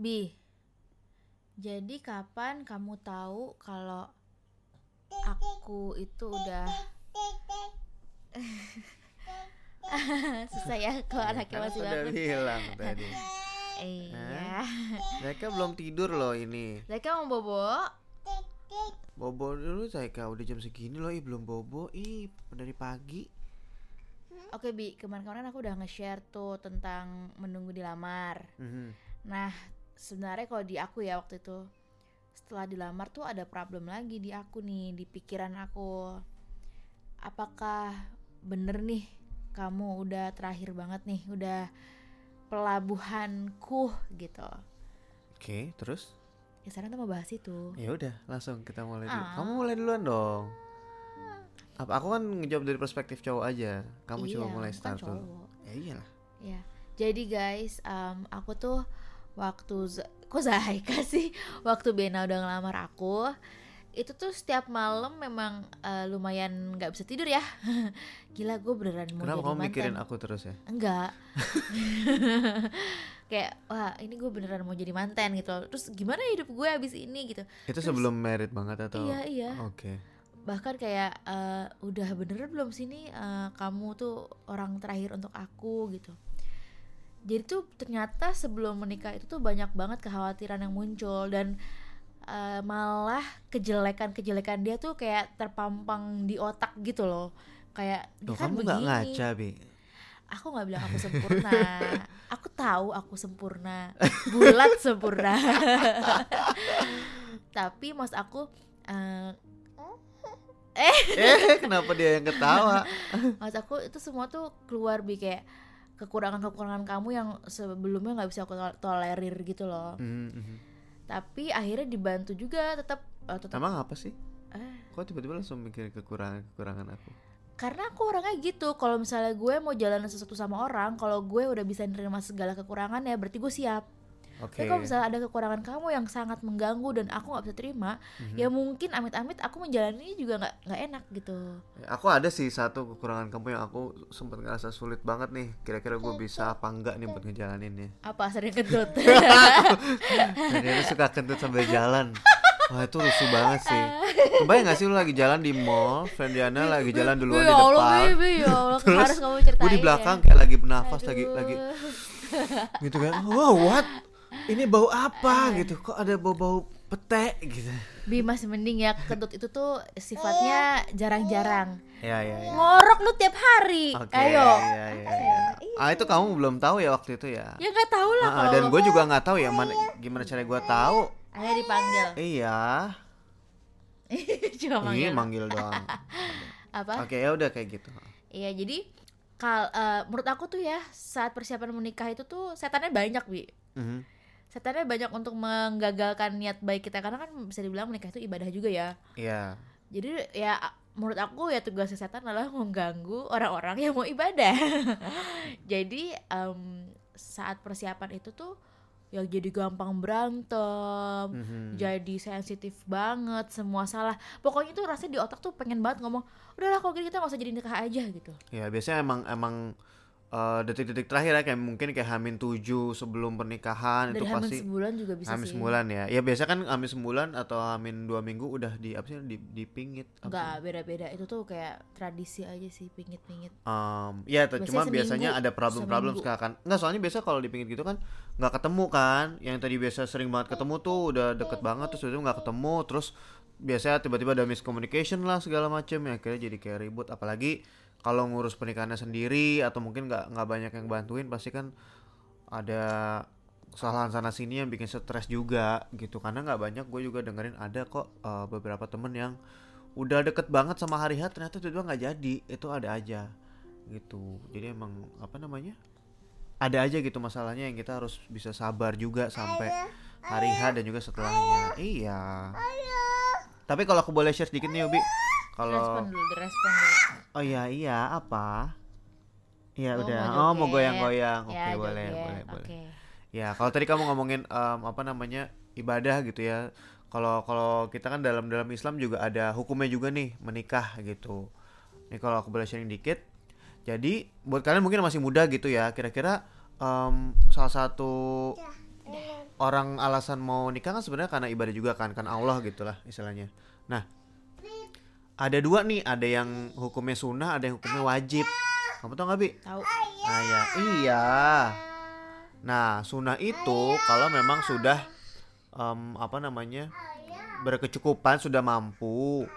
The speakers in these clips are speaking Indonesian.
Bi, jadi kapan kamu tahu kalau aku itu udah susah ya kalau anaknya Kan masih bangun. bilang tadi. Iya. Mereka belum tidur loh ini. Mereka mau bobo. Bobo dulu Zaika udah jam segini loh, ih belum bobo, ih dari pagi. Oke Bi, kemarin-kemarin aku udah nge-share tuh tentang menunggu dilamar. Mhm. Nah, sebenarnya kalau di aku ya waktu itu setelah dilamar tuh ada problem lagi di aku nih, di pikiran aku. Apakah bener nih kamu udah terakhir banget nih, udah pelabuhanku gitu. Oke, terus? Ya sekarang kita mau bahas itu. Ya udah, langsung kita mulai dulu. Ah. Kamu mulai duluan dong. Apa aku kan ngejawab dari perspektif cowok aja. Kamu Iya, coba mulai kan start dulu. cowok. Ya iyalah. Ya, jadi guys, em, aku tuh waktu kok Zaika sih, waktu Bena udah ngelamar aku, itu tuh setiap malam memang eh, lumayan nggak bisa tidur ya. Gila, gue beneran mau Kenapa kamu mantan. mikirin aku terus ya? Enggak. Kayak wah ini gue beneran mau jadi mantan gitu. loh. Terus gimana hidup gue abis ini gitu. Itu Terus- sebelum married banget atau? Iya iya. Oke. Bahkan kayak eh, udah bener belum sini eh, kamu tuh orang terakhir untuk aku gitu. Jadi tuh ternyata sebelum menikah itu tuh banyak banget kekhawatiran yang muncul dan eh, malah kejelekan-kejelekan dia tuh kayak terpampang di otak gitu loh. Kayak dia Loh, kan kamu begini. ngaca, Bi? Aku nggak bilang aku sempurna. aku tahu aku sempurna, bulat sempurna. Tapi mas aku eh, eh, kenapa dia yang ketawa? Mas aku itu semua tuh keluar bi kayak kekurangan-kekurangan kamu yang sebelumnya nggak bisa aku tol- tolerir gitu loh. Mhm, mhm. Tapi akhirnya dibantu juga tetap eh, tetap Emang apa sih? eh, Kok tiba-tiba langsung mikirin kekurangan-kekurangan aku? karena aku orangnya gitu. Kalau misalnya gue mau jalan sesuatu sama orang, kalau gue udah bisa nerima segala kekurangan ya berarti gue siap. Oke. Tapi kalau misalnya ada kekurangan kamu yang sangat mengganggu dan aku nggak bisa terima, Mhm. ya mungkin amit-amit aku menjalani juga nggak nggak enak gitu. Aku ada sih satu kekurangan kamu yang aku sempat ngerasa sulit banget nih. Kira-kira gue bisa apa enggak nih buat ngejalaninnya. Apa sering kentut? Tuh suka kentut sambil jalan. Wah itu lucu banget sih. Kebayang gak sih lu lagi jalan di mall, Friendiana lagi jalan duluan di ya Allah, depan. Ya Allah, Terus harus kamu ceritain. gue di ya. belakang kayak lagi bernafas lagi lagi gitu kan. Wow, what? Ini bau apa gitu? Kok ada bau-bau pete gitu. Bi masih mending ya kentut itu tuh sifatnya jarang-jarang. Ya ya ya. Ngorok lu tiap hari. Oke. Ayo. Ya, ya, ya. Ah itu kamu belum tahu ya waktu itu ya. Ya nggak tahu lah Ah, kalau dan gue juga nggak tahu ya mana gimana cara gue tahu. Akhirnya dipanggil. Iya. Cuma Iya manggil. manggil doang. Apa? Oke ya udah kayak gitu. Iya, jadi kal eh, menurut aku tuh ya saat persiapan menikah itu tuh setannya banyak, Bi. Mhm. Setannya banyak untuk menggagalkan niat baik kita karena kan bisa dibilang menikah itu ibadah juga ya. Iya. Jadi ya menurut aku ya tugas setan adalah mengganggu orang-orang yang mau ibadah. jadi em, saat persiapan itu tuh ya jadi gampang berantem, Mhm. jadi sensitif banget, semua salah. Pokoknya tuh rasanya di otak tuh pengen banget ngomong, udahlah kalau gini kita nggak usah jadi nikah aja gitu. Ya biasanya emang emang eh, detik-detik terakhir ya kayak mungkin kayak hamin tujuh sebelum pernikahan Dari itu hamil pasti sebulan juga bisa hamin sih. sebulan ya. Ya biasa kan hamin sebulan atau hamin dua minggu udah di apa sih di dipingit. apa Enggak, sih? beda-beda. Itu tuh kayak tradisi aja sih, pingit-pingit. Um, ya Biasanya cuma biasanya seminggu, ada problem-problem sekarang kan. Enggak, soalnya biasa kalau dipingit gitu kan nggak ketemu kan. Yang tadi biasa sering banget ketemu tuh udah deket banget terus tiba-tiba nggak ketemu terus biasanya tiba-tiba ada miscommunication lah segala macem ya akhirnya jadi kayak ribut apalagi kalau ngurus pernikahannya sendiri atau mungkin nggak nggak banyak yang bantuin pasti kan ada kesalahan sana sini yang bikin stres juga gitu. Karena nggak banyak gue juga dengerin ada kok uh, beberapa temen yang udah deket banget sama hari H ternyata tiba-tiba nggak jadi. Itu ada aja gitu. Jadi emang apa namanya ada aja gitu masalahnya yang kita harus bisa sabar juga sampai hari H dan juga setelahnya. iya. tapi kalau aku boleh share sedikit nih Ubi kalau Respon dulu, direspon dulu. oh iya iya apa Iya Oh, udah. mau Oh mau goyang-goyang. Oke Ya, boleh joget. boleh boleh. Oke. Ya kalau tadi kamu ngomongin em, apa namanya ibadah gitu ya. Kalau kalau kita kan dalam dalam Islam juga ada hukumnya juga nih menikah gitu. Ini kalau aku boleh sharing dikit. Jadi buat kalian mungkin masih muda gitu ya. Kira-kira em, salah satu orang alasan mau nikah kan sebenarnya karena ibadah juga kan kan Allah gitulah istilahnya nah ada dua nih ada yang hukumnya sunnah ada yang hukumnya wajib. Kamu tau nggak bi? Tahu. Nah ya iya. Nah sunnah itu kalau memang sudah em, apa namanya berkecukupan sudah mampu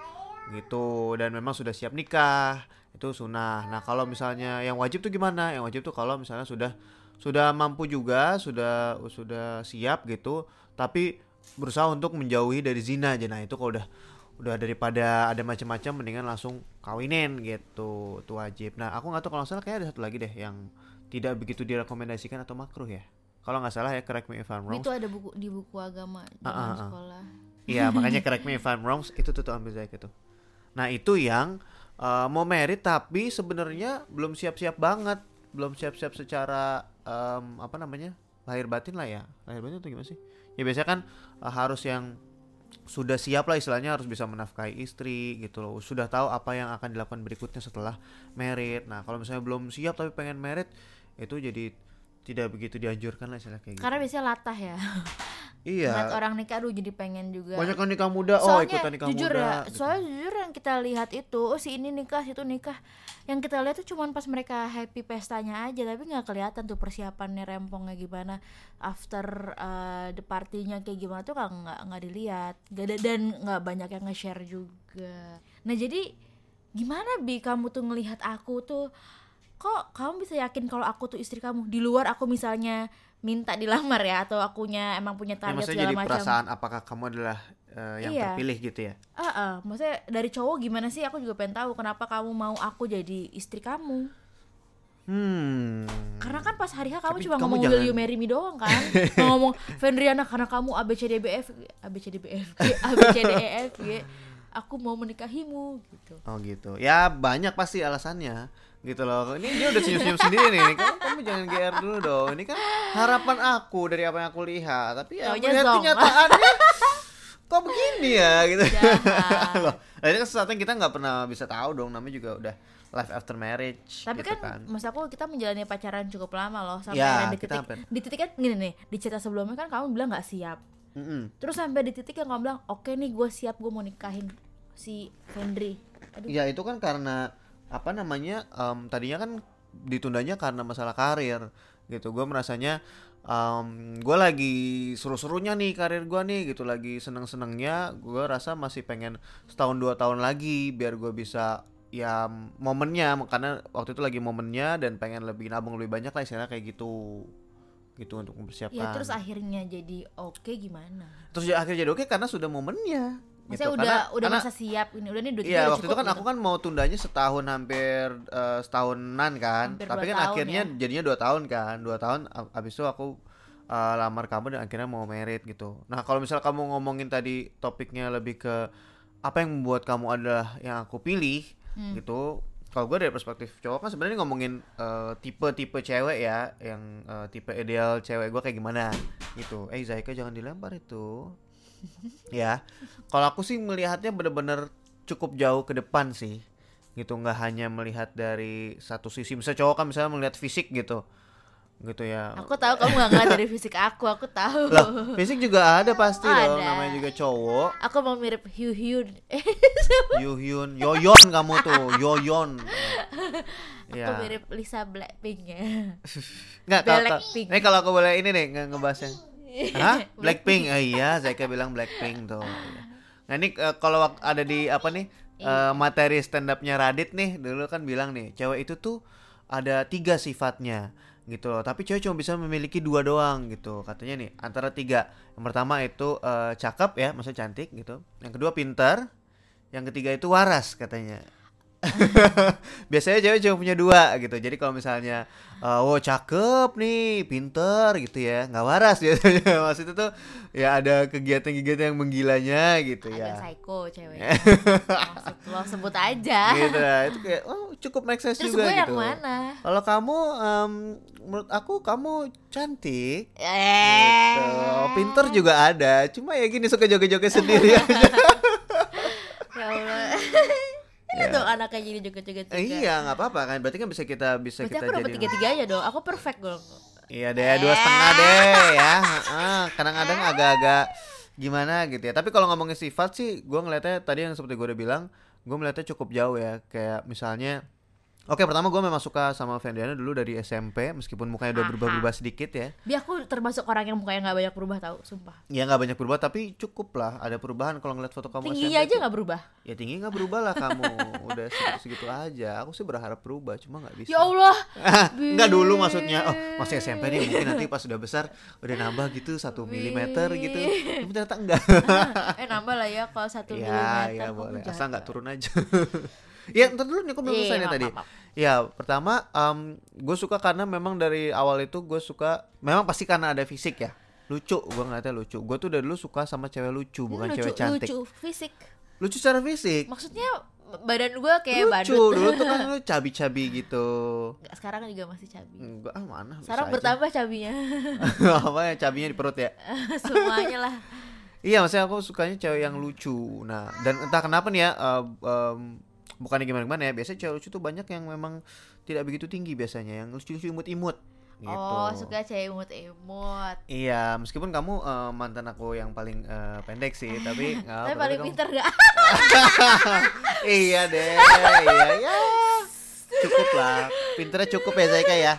gitu dan memang sudah siap nikah itu sunnah. Nah kalau misalnya yang wajib tuh gimana? Yang wajib tuh kalau misalnya sudah sudah mampu juga sudah sudah siap gitu tapi berusaha untuk menjauhi dari zina aja. Nah itu kalau udah udah daripada ada macam-macam mendingan langsung kawinin gitu itu wajib nah aku nggak tahu kalau salah kayak ada satu lagi deh yang tidak begitu direkomendasikan atau makruh ya kalau nggak salah ya correct me if I'm wrong itu ada buku di buku agama zaman ah, ah. sekolah Iya makanya correct me if I'm wrong itu tuh tuh ambil gitu. Nah itu yang uh, mau merit tapi sebenarnya belum siap-siap banget, belum siap-siap secara um, apa namanya lahir batin lah ya, lahir batin itu gimana sih? Ya biasanya kan uh, harus yang sudah siap lah istilahnya harus bisa menafkahi istri gitu loh, sudah tahu apa yang akan dilakukan berikutnya setelah merit. Nah kalau misalnya belum siap tapi pengen merit itu jadi tidak begitu dianjurkan lah istilah kayak gitu. karena biasanya latah ya Iya. Ngeliat orang nikah aduh jadi pengen juga Banyak kan nikah muda, oh soalnya ikutan nikah jujur muda. ya gitu. soalnya jujur yang kita lihat itu oh si ini nikah si itu nikah yang kita lihat tuh cuman pas mereka happy pestanya aja tapi nggak kelihatan tuh persiapannya rempongnya gimana after uh, the partinya kayak gimana tuh nggak nggak nggak dilihat Gak ada dan nggak banyak yang nge-share juga nah jadi gimana bi kamu tuh ngelihat aku tuh kok kamu bisa yakin kalau aku tuh istri kamu di luar aku misalnya minta dilamar ya atau akunya emang punya Ya, target maksudnya segala jadi macam perasaan apakah kamu adalah eh, yang Iya. terpilih gitu ya? Ah, ah, maksudnya dari cowok gimana sih? Aku juga pengen tahu kenapa kamu mau aku jadi istri kamu. Hmm. Karena kan pas hari H kamu Tapi cuma kamu ngomong jangan- will you marry me doang kan? Ngomong Fendriana karena kamu ABCDBF ABCDBF ABCDEF aku mau menikahimu gitu. Oh gitu. Ya banyak pasti alasannya gitu loh. Ini dia udah senyum-senyum sendiri nih. Kamu, kamu jangan GR dulu dong. Ini kan harapan aku dari apa yang aku lihat. Tapi ya melihat zong. kenyataannya kok begini ya gitu. Loh, nah, ini kan sesuatu yang kita nggak pernah bisa tahu dong. Namanya juga udah life after marriage. Tapi gitu kan, maksud aku kita menjalani pacaran cukup lama loh sampai Ya, di titik hampir. di titik kan gini nih di cerita sebelumnya kan kamu bilang nggak siap. Mm-mm. Terus sampai di titik yang kamu bilang oke nih gue siap gue mau nikahin si Fendri. Aduh, Ya itu kan karena apa namanya em, tadinya kan ditundanya karena masalah karir gitu. Gue merasanya em gue lagi seru-serunya nih karir gue nih gitu lagi seneng-senengnya. Gue rasa masih pengen setahun dua tahun lagi biar gue bisa ya momennya karena waktu itu lagi momennya dan pengen lebih nabung lebih banyak lah istilahnya kayak gitu gitu untuk mempersiapkan. ya terus akhirnya jadi oke gimana? Terus ya akhirnya jadi oke karena sudah momennya. Maksudnya gitu. udah Karena- udah karena- masa siap ini udah nih udah Iya waktu itu kan gitu. aku kan mau tundanya setahun hampir eh, setahunan kan, Hampir tapi kan tahun akhirnya ya. jadinya dua tahun kan, dua tahun ab- abis itu aku eh, lamar kamu dan akhirnya mau merit gitu. Nah kalau misal kamu ngomongin tadi topiknya lebih ke apa yang membuat kamu adalah yang aku pilih Hmm. gitu. Kalau gue dari perspektif cowok kan sebenarnya ngomongin eh, tipe-tipe cewek ya, yang eh, tipe ideal cewek gue kayak gimana gitu. Eh Zaika jangan dilempar itu. Ya, kalau aku sih melihatnya bener-bener cukup jauh ke depan sih. Gitu nggak hanya melihat dari satu sisi. Misalnya cowok kan misalnya melihat fisik gitu. Gitu ya. Aku tahu kamu gak ngeliat dari fisik aku, aku tahu. lah fisik juga ada pasti dong Ada. namanya juga cowok. Aku mau mirip Hugh Hugh. Yuhyun Yoyon kamu tuh Yoyon. Aku ya. mirip Lisa Blackpink ya. nggak kalau ini kalau aku boleh ini nih nge- ngebahasnya Hah? Blackpink? Oh iya, Zaika bilang Blackpink tuh. Nah ini eh, kalau ada di apa nih eh, materi stand upnya Radit nih dulu kan bilang nih cewek itu tuh ada tiga sifatnya gitu loh. Tapi cewek cuma bisa memiliki dua doang gitu katanya nih antara tiga. Yang pertama itu eh, cakep ya, maksudnya cantik gitu. Yang kedua pintar. Yang ketiga itu waras katanya. Biasanya cewek cuma punya dua gitu. Jadi kalau misalnya eh, wow cakep nih, pinter gitu ya, nggak waras biasanya. Maksudnya tuh ya ada kegiatan-kegiatan yang menggilanya gitu Agak ya. psycho cewek. Maksud lo sebut aja. gitu lah. Itu kayak oh cukup make sense Terus juga gue yang gitu. mana? Kalau kamu em, menurut aku kamu cantik. Eh. Gitu. Pinter juga ada, cuma ya gini suka joget-joget sendiri aja. Ya Allah. Ini dong anaknya jadi joget-joget juga. Eh, iya, nggak apa-apa kan. Berarti kan bisa kita bisa Berarti kita aku dapat jadi tiga-tiganya dong. Aku perfect dong. Iya deh, dua setengah deh ya. Heeh, Kadang-kadang agak-agak gimana gitu ya. Tapi kalau ngomongin sifat sih, gue ngeliatnya tadi yang seperti gue udah bilang, gue melihatnya cukup jauh ya. Kayak misalnya, oke pertama gue memang suka sama Vendiana dulu dari SMP, meskipun mukanya udah berubah-berubah sedikit ya. Bi aku termasuk orang yang mukanya nggak banyak berubah tahu, sumpah. Ya nggak banyak berubah, tapi cukup lah ada perubahan kalau ngeliat foto kamu Tingginya SMP aja tuh. nggak berubah. Ya tinggi nggak berubah lah kamu, udah segitu-segitu aja. Aku sih berharap berubah, cuma nggak bisa. Ya Allah. Enggak dulu maksudnya Oh masih SMP nih mungkin nanti pas udah besar Udah nambah gitu satu milimeter gitu Tapi ternyata enggak eh nambah lah ya kalau satu Ya milimeter. ya boleh Asal nggak banget. turun aja Ya ntar dulu nih aku belum Iya, selesai nih maaf, tadi maaf. Ya pertama gue suka karena memang dari awal itu gue suka Memang pasti karena ada fisik ya Lucu gue ngeliatnya lucu Gue tuh dari dulu suka sama cewek lucu bukan lucu, cewek cantik Lucu fisik. Lucu secara fisik Maksudnya badan gua kayak Lucu badut. dulu tuh kan lu cabi-cabi gitu Nggak, sekarang juga masih cabi. Enggak ah mana Sekarang aja. bertambah cabinya. Apa ya cabinya di perut ya Semuanya lah. Iya, maksudnya aku sukanya cewek yang lucu. Nah, dan entah kenapa nih ya, uh, um, bukannya gimana-gimana ya. Biasanya cewek lucu tuh banyak yang memang tidak begitu tinggi biasanya, yang lucu-lucu imut-imut. Gitu. Oh, suka cewek imut-imut. Iya, meskipun kamu uh, mantan aku yang paling uh, pendek sih, tapi nggak Tapi paling kamu- pinter gak? iya deh, iya ya. Cukup lah, pinternya cukup ya Zaika ya.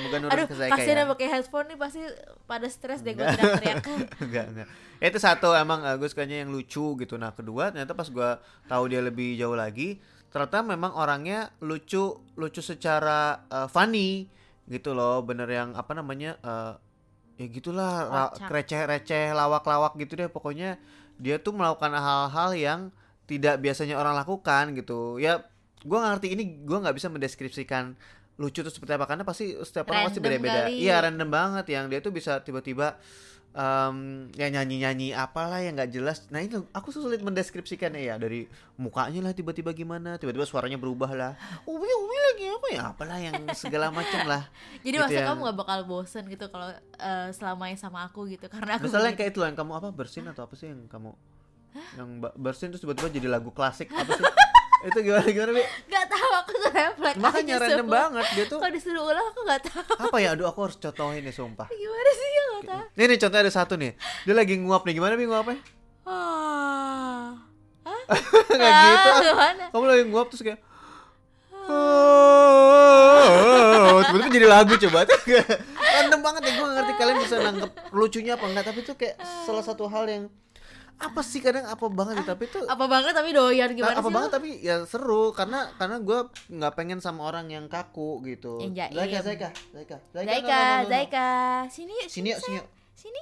Semoga nurun Aduh, ke Zaika kasihan ya. yang pakai headphone nih pasti pada stres deh gue teriak-teriak. enggak enggak. Ya, itu satu emang gue sukanya yang lucu gitu. Nah kedua ternyata pas gue tahu dia lebih jauh lagi ternyata memang orangnya lucu lucu secara uh, funny gitu loh. Bener yang apa namanya uh, ya gitulah receh-receh lawak-lawak gitu deh. Pokoknya dia tuh melakukan hal-hal yang tidak biasanya orang lakukan gitu. Ya gue ngerti ini gue nggak bisa mendeskripsikan lucu tuh seperti apa karena pasti setiap orang pasti beda-beda. iya random banget. Yang dia tuh bisa tiba-tiba em, ya nyanyi-nyanyi apalah yang nggak jelas. Nah itu aku sulit mendeskripsikannya ya dari mukanya lah tiba-tiba gimana tiba-tiba suaranya berubah lah. Ubi ubi lagi apa ya? Apalah yang segala macam lah. Jadi Gitu masa yang- kamu gak bakal bosen gitu kalau eh, selamanya sama aku gitu karena aku misalnya kayak itu yang kamu apa bersin atau apa sih yang kamu? Yang bersin terus tiba-tiba jadi lagu klasik apa sih itu gimana gimana bi Gak tahu aku tuh refleks makanya aja random semua. banget dia tuh Kalau disuruh ulang aku gak tahu apa ya aduh aku harus contohin nih sumpah Gimana sih ya gak tahu Nih nih contohnya ada satu nih. Dia lagi nguap nih. Gimana Bi nguapnya? Ah. Kayak Ah, gitu. Gimana? Kamu lagi nguap terus kayak Oh, tiba-tiba jadi lagu coba Random banget ya gue ngerti kalian bisa nangkep lucunya apa enggak Tapi itu kayak salah satu hal yang Apa sih kadang apa banget ya Tapi itu Apa banget tapi doyan gimana apa sih banget lu? tapi ya seru karena karena gue nggak pengen sama orang yang kaku gitu. Yang jaim. Zaika, Zaika, Zaika, Zaika. Zaika Sini yuk, Sini yuk, sini yuk. Sini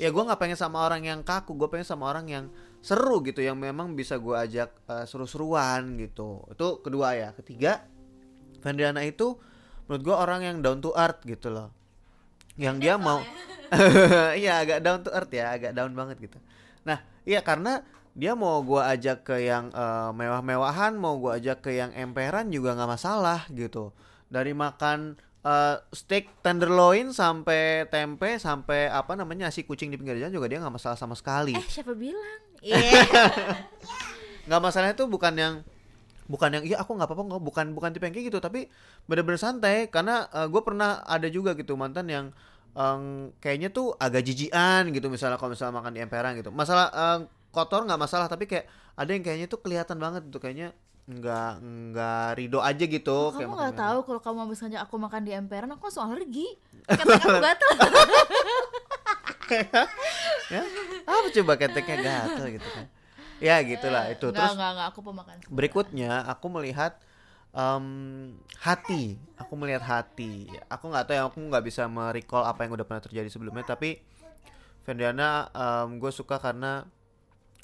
ya gue nggak pengen sama orang yang kaku gue pengen sama orang yang seru gitu yang memang bisa gue ajak eh, seru-seruan gitu itu kedua ya ketiga Vandriana itu menurut gue orang yang down to earth gitu loh yang dia mau iya agak down to earth ya agak down banget gitu nah iya karena dia mau gue ajak ke yang eh, mewah-mewahan mau gue ajak ke yang emperan juga nggak masalah gitu. Dari makan eh, steak tenderloin sampai tempe sampai apa namanya nasi kucing di pinggir jalan juga dia nggak masalah sama sekali. Eh siapa bilang? Iya. Nggak masalahnya tuh bukan yang bukan yang iya aku nggak apa-apa nggak bukan bukan tipe yang kayak gitu tapi bener-bener santai. Karena gue pernah ada juga gitu mantan yang em, kayaknya tuh agak jijian gitu misalnya kalau misalnya makan di emperan gitu. Masalah em, kotor nggak masalah tapi kayak ada yang kayaknya tuh kelihatan banget tuh kayaknya nggak nggak rido aja gitu kayak Kamu makan gak di tahu kalau kamu habis ngajak aku makan di emperan Aku langsung alergi. Ketek aku gatel. Ya? Apa coba keteknya gatel gitu kan? Ya gitulah itu. Enggak, terus enggak, enggak Aku pemakan. berikutnya aku melihat em, hati. Aku melihat hati. Aku nggak tahu ya aku nggak bisa merecall apa yang udah pernah terjadi sebelumnya tapi Vendiana gue suka karena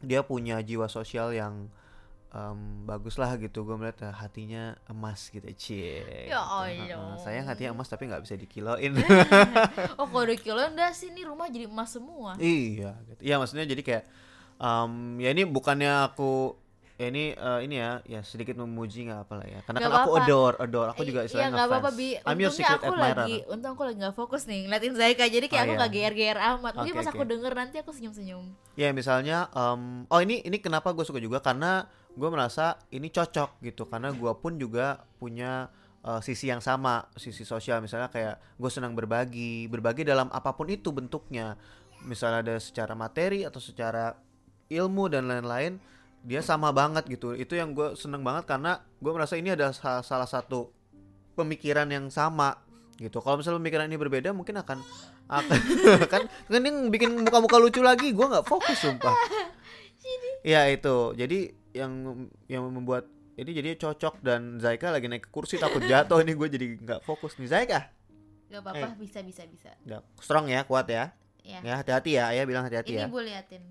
dia punya jiwa sosial yang em, bagus lah gitu. Gue melihat eh, hatinya emas gitu. Cie Ya gitu. Allah. Sayang hatinya emas tapi nggak bisa dikiloin. Oh kalau udah kilo enggak sih Ini rumah jadi emas semua. Iya, gitu. Iya maksudnya jadi kayak em, ya ini bukannya aku ya ini eh, ini ya ya sedikit memuji nggak apa lah ya. Karena Nggak kan aku adore adore. Aku juga Iya istilahnya nggak apa-apa. Bi. Untungnya aku admirer. lagi Untung aku lagi gak fokus nih Ngeliatin Zaika. Jadi kayak Oh, aku iya. gak GR-GR amat. Mungkin Oke, pas aku oke. denger nanti aku senyum-senyum. Ya misalnya em, oh ini ini kenapa gue suka juga? Karena gue merasa ini cocok gitu. Karena gue pun juga punya uh, sisi yang sama sisi sosial. Misalnya kayak gue senang berbagi berbagi dalam apa pun itu bentuknya. Misalnya ada secara materi atau secara ilmu dan lain-lain dia sama banget gitu. Itu yang gue seneng banget karena gue merasa ini sa- salah satu pemikiran yang sama gitu. Kalau misalnya pemikiran ini berbeda mungkin akan akan kan kan yang bikin muka-muka lucu lagi. Gue nggak fokus sumpah. Ya itu. Jadi yang yang membuat ini jadi cocok dan Zaika lagi naik ke kursi takut jatuh. Ini gue jadi nggak fokus nih. Zaika? Gak apa-apa, bisa bisa bisa. udah strong ya kuat ya? Ya. ya hati-hati ya. Ayah bilang hati-hati Ini ya. gue liatin.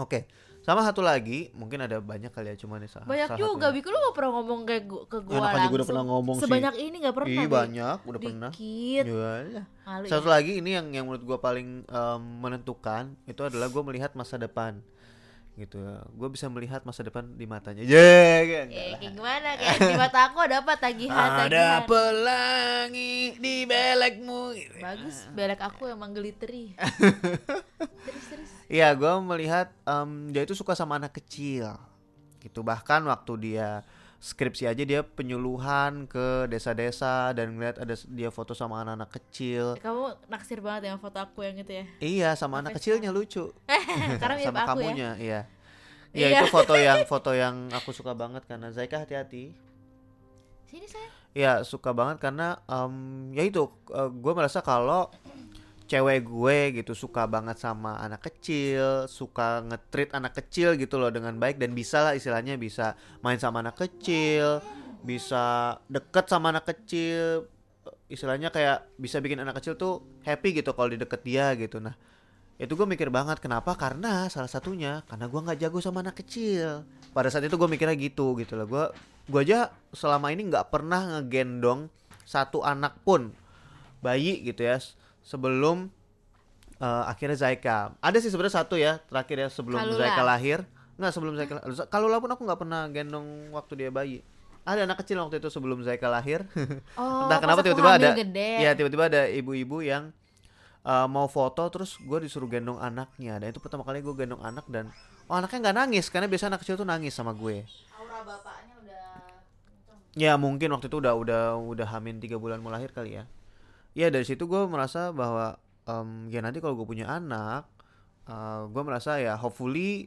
oke sama satu lagi mungkin ada banyak kali ya cuma nih salah Banyak salah juga. Biku lu gak pernah ngomong kayak gua, ke gue Enak aja langsung. gua udah pernah ngomong sih. Sebanyak ini gak pernah. Bi. banyak udah pernah Dikit. Malu Satu ya. lagi ini yang yang menurut gua paling em, menentukan itu adalah gua melihat masa depan gitu gue bisa melihat masa depan di matanya ya yeah, Eh, kayak gimana? Kayak di mata aku ada apa tagihan, ada tagihan. pelangi di belekmu. Bagus, belek aku emang glittery. terus terus. Iya, gue melihat em, dia itu suka sama anak kecil, gitu. Bahkan waktu dia skripsi aja dia penyuluhan ke desa-desa dan ngeliat ada dia foto sama anak-anak kecil. Kamu naksir banget ya foto aku yang itu ya. Iya, sama anak kecilnya lucu. Karena sama aku ya. kamunya, iya. Iya, Iya. itu foto yang foto yang aku suka banget karena Zaika hati-hati. Sini saya. Iya, suka banget karena em, ya itu gue merasa kalau cewek gue gitu suka banget sama anak kecil, suka ngetrit anak kecil gitu loh dengan baik dan bisa lah istilahnya bisa main sama anak kecil, bisa deket sama anak kecil, istilahnya kayak bisa bikin anak kecil tuh happy gitu kalau di deket dia gitu. Nah, itu gue mikir banget kenapa? Karena salah satunya karena gue nggak jago sama anak kecil. Pada saat itu gue mikirnya gitu gitu loh. Gue gue aja selama ini nggak pernah ngegendong satu anak pun bayi gitu ya sebelum eh, akhirnya Zaika. Ada sih sebenarnya satu ya terakhir ya sebelum Kalula. Zaika lahir. Nggak sebelum Zaika lahir kalau pun aku nggak pernah gendong waktu dia bayi. Ada anak kecil waktu itu sebelum Zaika lahir. Oh, entah kenapa tiba-tiba ada gede. ya tiba-tiba ada ibu-ibu yang uh, mau foto terus gue disuruh gendong anaknya. Dan itu pertama kali gue gendong anak dan oh anaknya nggak nangis karena biasa anak kecil tuh nangis sama gue. Aura bapaknya udah ya mungkin waktu itu udah udah udah hamin tiga bulan mau lahir kali ya ya dari situ gue merasa bahwa em, ya nanti kalau gue punya anak uh, gue merasa ya hopefully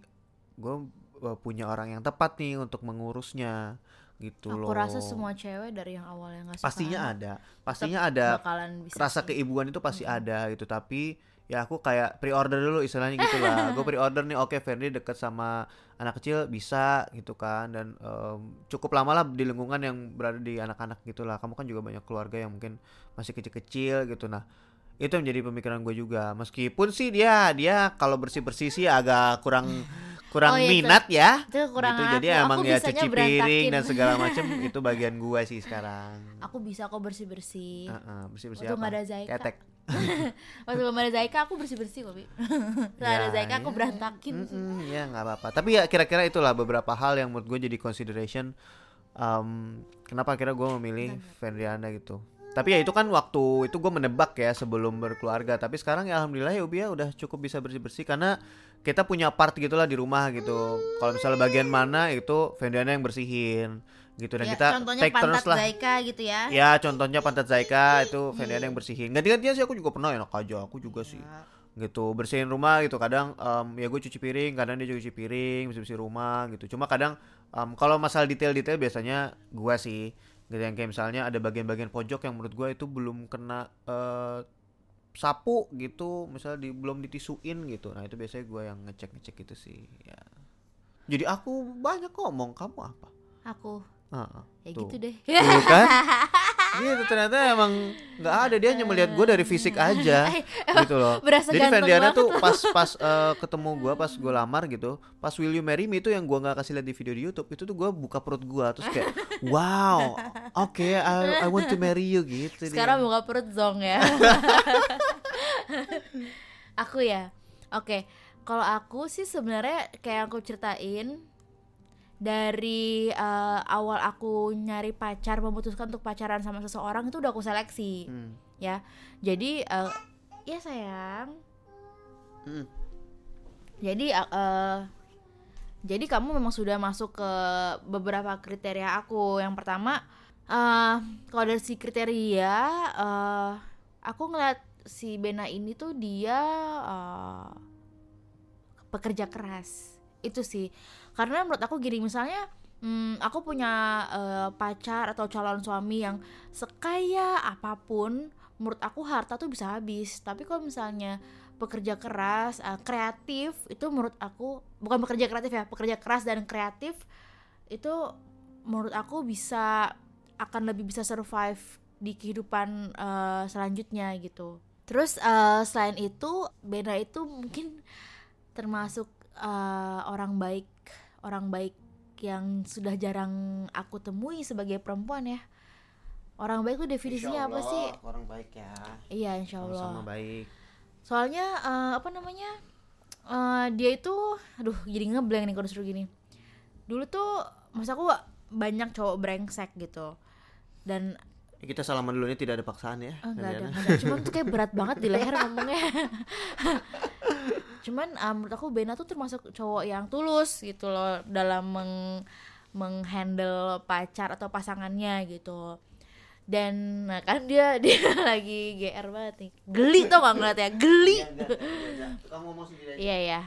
gue uh, punya orang yang tepat nih untuk mengurusnya gitu Aku loh. rasa semua cewek dari yang awalnya nggak suka pastinya anak, ada. pastinya ada rasa keibuan itu pasti ada gitu. Tapi ya aku kayak pre-order dulu istilahnya gitu lah. Gue pre-order nih oke Ferdi deket sama anak kecil bisa gitu kan. Dan em, cukup lama lah di lingkungan yang berada di anak-anak gitulah kamu kan juga banyak keluarga yang mungkin masih kecil-kecil gitu. Nah itu yang menjadi pemikiran gue juga. Meskipun sih dia dia kalau bersih bersih sih agak kurang kurang Oh, iya, itu. minat ya. Itu kurang gitu. Jadi aku. emang Aku ya cuci piring dan segala macem itu bagian gue sih sekarang. Aku bisa kok bersih bersih. bersih bersih Waktu apa? ada Zaika. ketek Waktu belum ada Zaika aku bersih bersih kok. Bi. Setelah ada Ya, Zaika aku ya. berantakin. sih. Mm-mm, ya nggak apa-apa. Tapi ya kira-kira itulah beberapa hal yang menurut gue jadi consideration. Um, kenapa akhirnya gue memilih Fendriana gitu. Tapi ya itu kan waktu itu gue menebak ya sebelum berkeluarga. Tapi sekarang ya alhamdulillah ya Ubia udah cukup bisa bersih-bersih karena kita punya part gitulah di rumah gitu. Kalau misalnya bagian mana itu Fendriana yang bersihin gitu. Dan Ya, kita contohnya take pantat lah. Zaika gitu ya. Ya contohnya pantat Zaika itu Fendriana yang bersihin. Ganti-gantian sih aku juga pernah enak aja. Aku juga sih. Gitu bersihin rumah gitu. Kadang em, ya gue cuci piring kadang dia juga cuci piring bersih bersih rumah gitu. Cuma kadang em, kalau masalah detail-detail biasanya gue sih gitu. Yang kayak misalnya ada bagian-bagian pojok yang menurut gue itu belum kena eh, sapu gitu. Misalnya di, belum ditisuin gitu. Nah itu biasanya gue yang ngecek ngecek gitu sih ya. Jadi aku banyak ngomong kamu apa? Aku Ya tuh. gitu deh. Tuh kan gitu ternyata emang nggak ada dia hanya melihat gue dari fisik aja gitu loh Berasa jadi banget tuh pas pas eh, ketemu gue pas gue lamar gitu pas Will You Marry Me itu yang gue nggak kasih lihat di video di YouTube itu tuh gue buka perut gue terus kayak wow oke I, I want to marry you gitu dia. Sekarang buka perut zong ya. aku ya. Oke. Kalau aku sih sebenarnya kayak aku ceritain dari eh, awal aku nyari pacar memutuskan untuk pacaran sama seseorang itu udah aku seleksi Hmm. ya. Jadi eh, ya sayang. Hmm. Jadi eh, eh, jadi kamu memang sudah masuk ke beberapa kriteria aku. Yang pertama uh, kalau dari si kriteria uh, aku ngeliat si Bena ini tuh dia uh, pekerja keras itu sih karena menurut aku gini misalnya hmm, aku punya uh, pacar atau calon suami yang sekaya apa pun menurut aku harta tuh bisa habis. Tapi kalau misalnya pekerja keras uh, kreatif itu menurut aku bukan pekerja kreatif ya pekerja keras dan kreatif itu menurut aku bisa akan lebih bisa survive di kehidupan uh, selanjutnya gitu. Terus uh, selain itu Bena itu mungkin termasuk uh, orang baik orang baik yang sudah jarang aku temui sebagai perempuan ya. Orang baik tuh definisinya apa sih? orang baik ya. Iya insya Allah sama baik. Soalnya uh, apa namanya uh, dia itu aduh jadi ngeblank nih kalau disuruh gini. Dulu tuh masa aku banyak cowok brengsek gitu. Dan Ya, kita salaman dulu ini tidak ada paksaan ya. Oh, enggak ada, enggak ada. Cuman tuh kayak berat banget di leher ngomongnya. Cuman um, menurut aku Bena tuh termasuk cowok yang tulus gitu loh dalam meng menghandle pacar atau pasangannya gitu. Dan nah kan dia dia lagi GR banget nih. Geli tau gak ngeliat ya? Geli. Iya ya.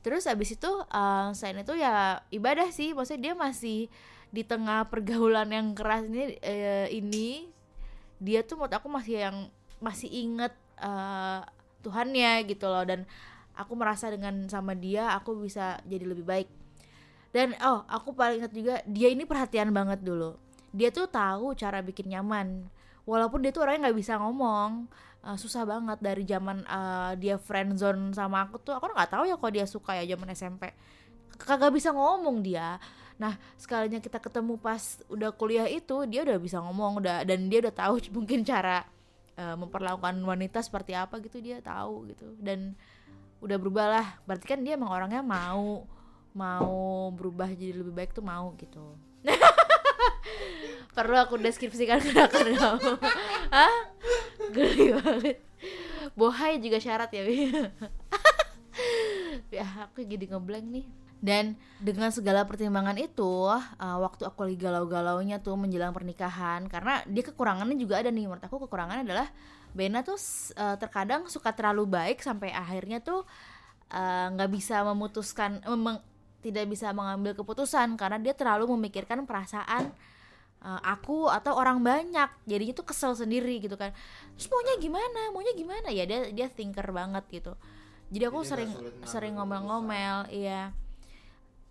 Terus abis itu uh, selain itu ya ibadah sih, maksudnya dia masih di tengah pergaulan yang keras ini uh, ini dia tuh menurut aku masih yang masih inget uh, Tuhannya gitu loh dan aku merasa dengan sama dia aku bisa jadi lebih baik. Dan oh aku paling inget juga dia ini perhatian banget dulu. Dia tuh tahu cara bikin nyaman. Walaupun dia tuh orangnya nggak bisa ngomong uh, susah banget dari zaman uh, dia friendzone sama aku tuh aku nggak tahu ya kalau dia suka ya zaman SMP kagak bisa ngomong dia. Nah sekalinya kita ketemu pas udah kuliah itu dia udah bisa ngomong udah dan dia udah tahu mungkin cara uh, memperlakukan wanita seperti apa gitu dia tahu gitu. Dan udah berubah lah. Berarti kan dia emang orangnya mau mau berubah jadi lebih baik tuh mau gitu. Perlu aku deskripsikan gerakan kamu. Ah geli banget. Bohai juga syarat ya ya aku jadi ngeblank nih dan dengan segala pertimbangan itu uh, waktu aku lagi galau-galaunya tuh menjelang pernikahan karena dia kekurangannya juga ada nih. Menurut aku kekurangannya adalah Bena tuh uh, terkadang suka terlalu baik sampai akhirnya tuh nggak uh, bisa memutuskan memang tidak bisa mengambil keputusan karena dia terlalu memikirkan perasaan uh, aku atau orang banyak. Jadinya tuh kesel sendiri gitu kan. Terus maunya gimana? Maunya gimana? Ya dia dia thinker banget gitu. Jadi aku jadi sering sering ngomel-ngomel iya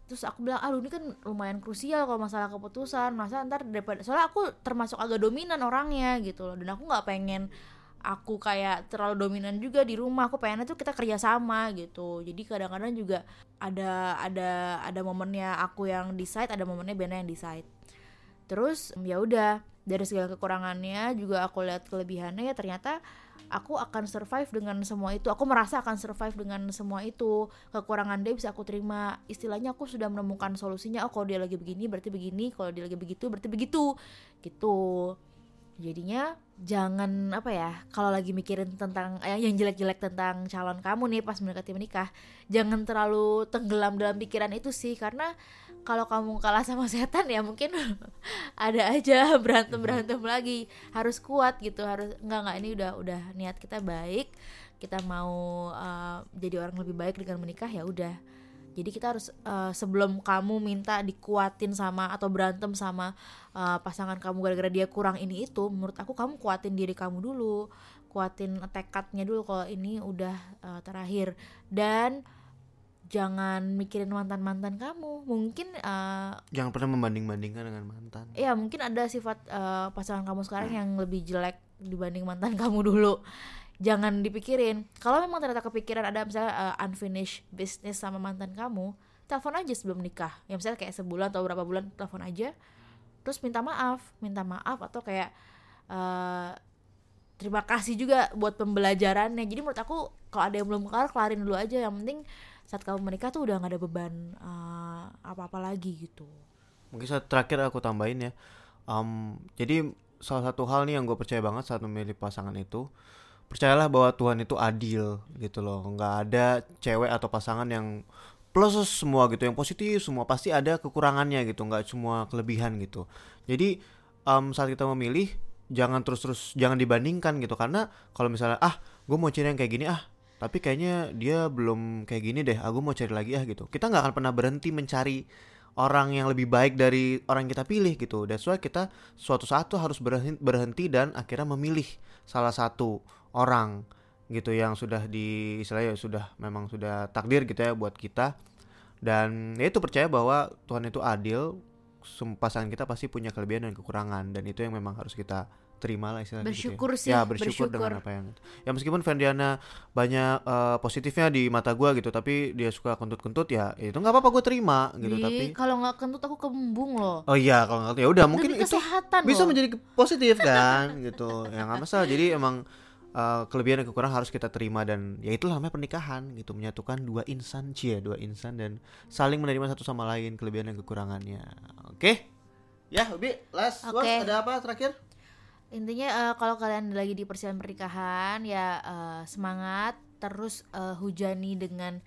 terus aku bilang aduh ini kan lumayan krusial kalau masalah keputusan. Masa ntar daripada soalnya aku termasuk agak dominan orangnya gitu loh. Dan aku nggak pengen aku kayak terlalu dominan juga di rumah. Aku pengennya tuh kita kerja sama gitu. Jadi kadang-kadang juga ada ada ada momennya aku yang decide ada momennya Bena yang decide. Terus ya udah dari segala kekurangannya juga aku lihat kelebihannya ya ternyata aku akan survive dengan semua itu. Aku merasa akan survive dengan semua itu. Kekurangan dia bisa aku terima. Istilahnya aku sudah menemukan solusinya. Oh kalau dia lagi begini berarti begini. Kalau dia lagi begitu berarti begitu. Gitu. Jadinya jangan apa ya kalau lagi mikirin tentang eh, yang jelek-jelek tentang calon kamu nih pas mendekati menikah jangan terlalu tenggelam dalam pikiran itu sih. Karena kalau kamu kalah sama setan ya mungkin ada aja berantem berantem lagi. Harus kuat gitu harus nggak nggak ini udah udah niat kita baik. Kita mau uh, jadi orang lebih baik dengan menikah ya udah. Jadi kita harus uh, sebelum kamu minta dikuatin sama atau berantem sama uh, pasangan kamu gara-gara dia kurang ini itu menurut aku kamu kuatin diri kamu dulu. Kuatin tekadnya dulu kalau ini udah uh, terakhir. Dan jangan mikirin mantan mantan kamu. Mungkin uh, jangan pernah membanding bandingkan dengan mantan. Ya mungkin ada sifat uh, pasangan kamu sekarang yang lebih jelek dibanding mantan kamu dulu. Jangan dipikirin. Kalau memang ternyata kepikiran ada misalnya uh, unfinished business sama mantan kamu telepon aja sebelum nikah. Ya misalnya kayak sebulan atau berapa bulan telepon aja. Terus minta maaf. Minta maaf atau kayak uh, terima kasih juga buat pembelajarannya. Jadi menurut aku kalau ada yang belum kelar kelarin dulu aja. Yang penting saat kamu menikah tuh udah gak ada beban uh, apa-apa lagi gitu. Mungkin saat terakhir aku tambahin ya. Um, jadi salah satu hal nih yang gue percaya banget saat memilih pasangan itu percayalah bahwa Tuhan itu adil gitu loh. Nggak ada cewek atau pasangan yang plus semua gitu yang positif semua pasti ada kekurangannya gitu nggak semua kelebihan gitu. Jadi em, saat kita memilih jangan terus-terus jangan dibandingkan gitu. Karena kalau misalnya ah gue mau cari yang kayak gini ah tapi kayaknya dia belum kayak gini deh aku mau cari lagi ah gitu. Kita nggak akan pernah berhenti mencari orang yang lebih baik dari orang yang kita pilih gitu. That's why kita suatu saat tuh harus berhenti, berhenti dan akhirnya memilih salah satu orang gitu yang sudah di istilahnya sudah memang sudah takdir gitu ya buat kita. Dan ya itu percaya bahwa Tuhan itu adil pasangan kita pasti punya kelebihan dan kekurangan dan itu yang memang harus kita terima lah istilahnya gitu Bersyukur ya. sih, ya bersyukur, bersyukur. dengan apa yang itu ya meskipun Fendiana banyak eh, positifnya di mata gua gitu tapi dia suka kentut-kentut ya itu nggak apa-apa gue terima gitu Ih, tapi kalau nggak kentut aku kembung loh oh iya kalau nggak ya udah mungkin itu kesehatan bisa loh. menjadi positif kan gitu ya nggak masalah jadi emang eh, kelebihan dan kekurangan harus kita terima dan ya itulah namanya pernikahan gitu menyatukan dua insan cie dua insan dan saling menerima satu sama lain kelebihan dan kekurangannya oke ya Ubi last Oke. words ada apa terakhir intinya eh, kalau kalian lagi di persiapan pernikahan ya eh, semangat terus eh, hujani dengan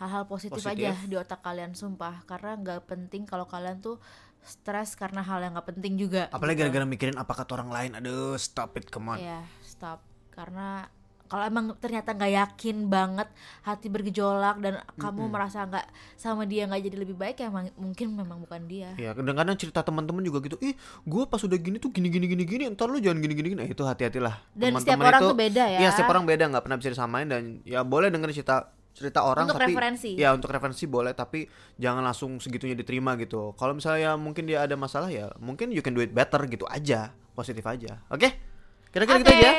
hal-hal positif, Positif. aja di otak kalian sumpah karena nggak penting kalau kalian tuh stres karena hal yang nggak penting juga apalagi gitu. gara-gara mikirin apa kata orang lain aduh stop it come on ya stop karena kalau emang ternyata nggak yakin banget hati bergejolak dan kamu merasa nggak sama dia nggak jadi lebih baik ya emang- mungkin memang bukan dia Ya kadang-kadang cerita teman-teman juga gitu, ih gue pas udah gini tuh gini gini gini gini, ntar lu jangan gini gini gini. Nah, itu hati-hatilah. Dan Teman-teman setiap orang itu- tuh beda ya. Iya setiap orang beda nggak pernah bisa disamain dan ya boleh dengerin cerita cerita orang Untuk tapi referensi. ya untuk referensi boleh tapi jangan langsung segitunya diterima gitu. Kalau misalnya ya mungkin dia ada masalah ya mungkin you can do it better gitu aja, positif aja. Oke? Kira-kira gitu Oke. aja.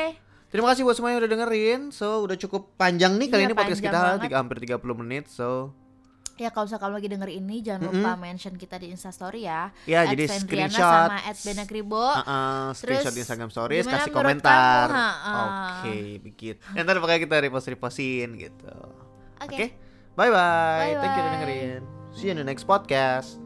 Terima kasih buat semua yang udah dengerin. So udah cukup panjang nih kali Iya, ini podcast kita tiga, hampir 30 menit. So Ya kalau misalnya kamu lagi denger ini jangan lupa mention kita di Instastory ya. Ya, At jadi screenshot. sama at Benakribo. Uh-uh, screenshot Terus, di Instagram Stories, kasih komentar. kamu? Ha-ha. Oke, begitu. Ntar pakai kita repost repostin gitu. Oke. Oke, bye bye. Thank you udah dengerin. See you in the next podcast.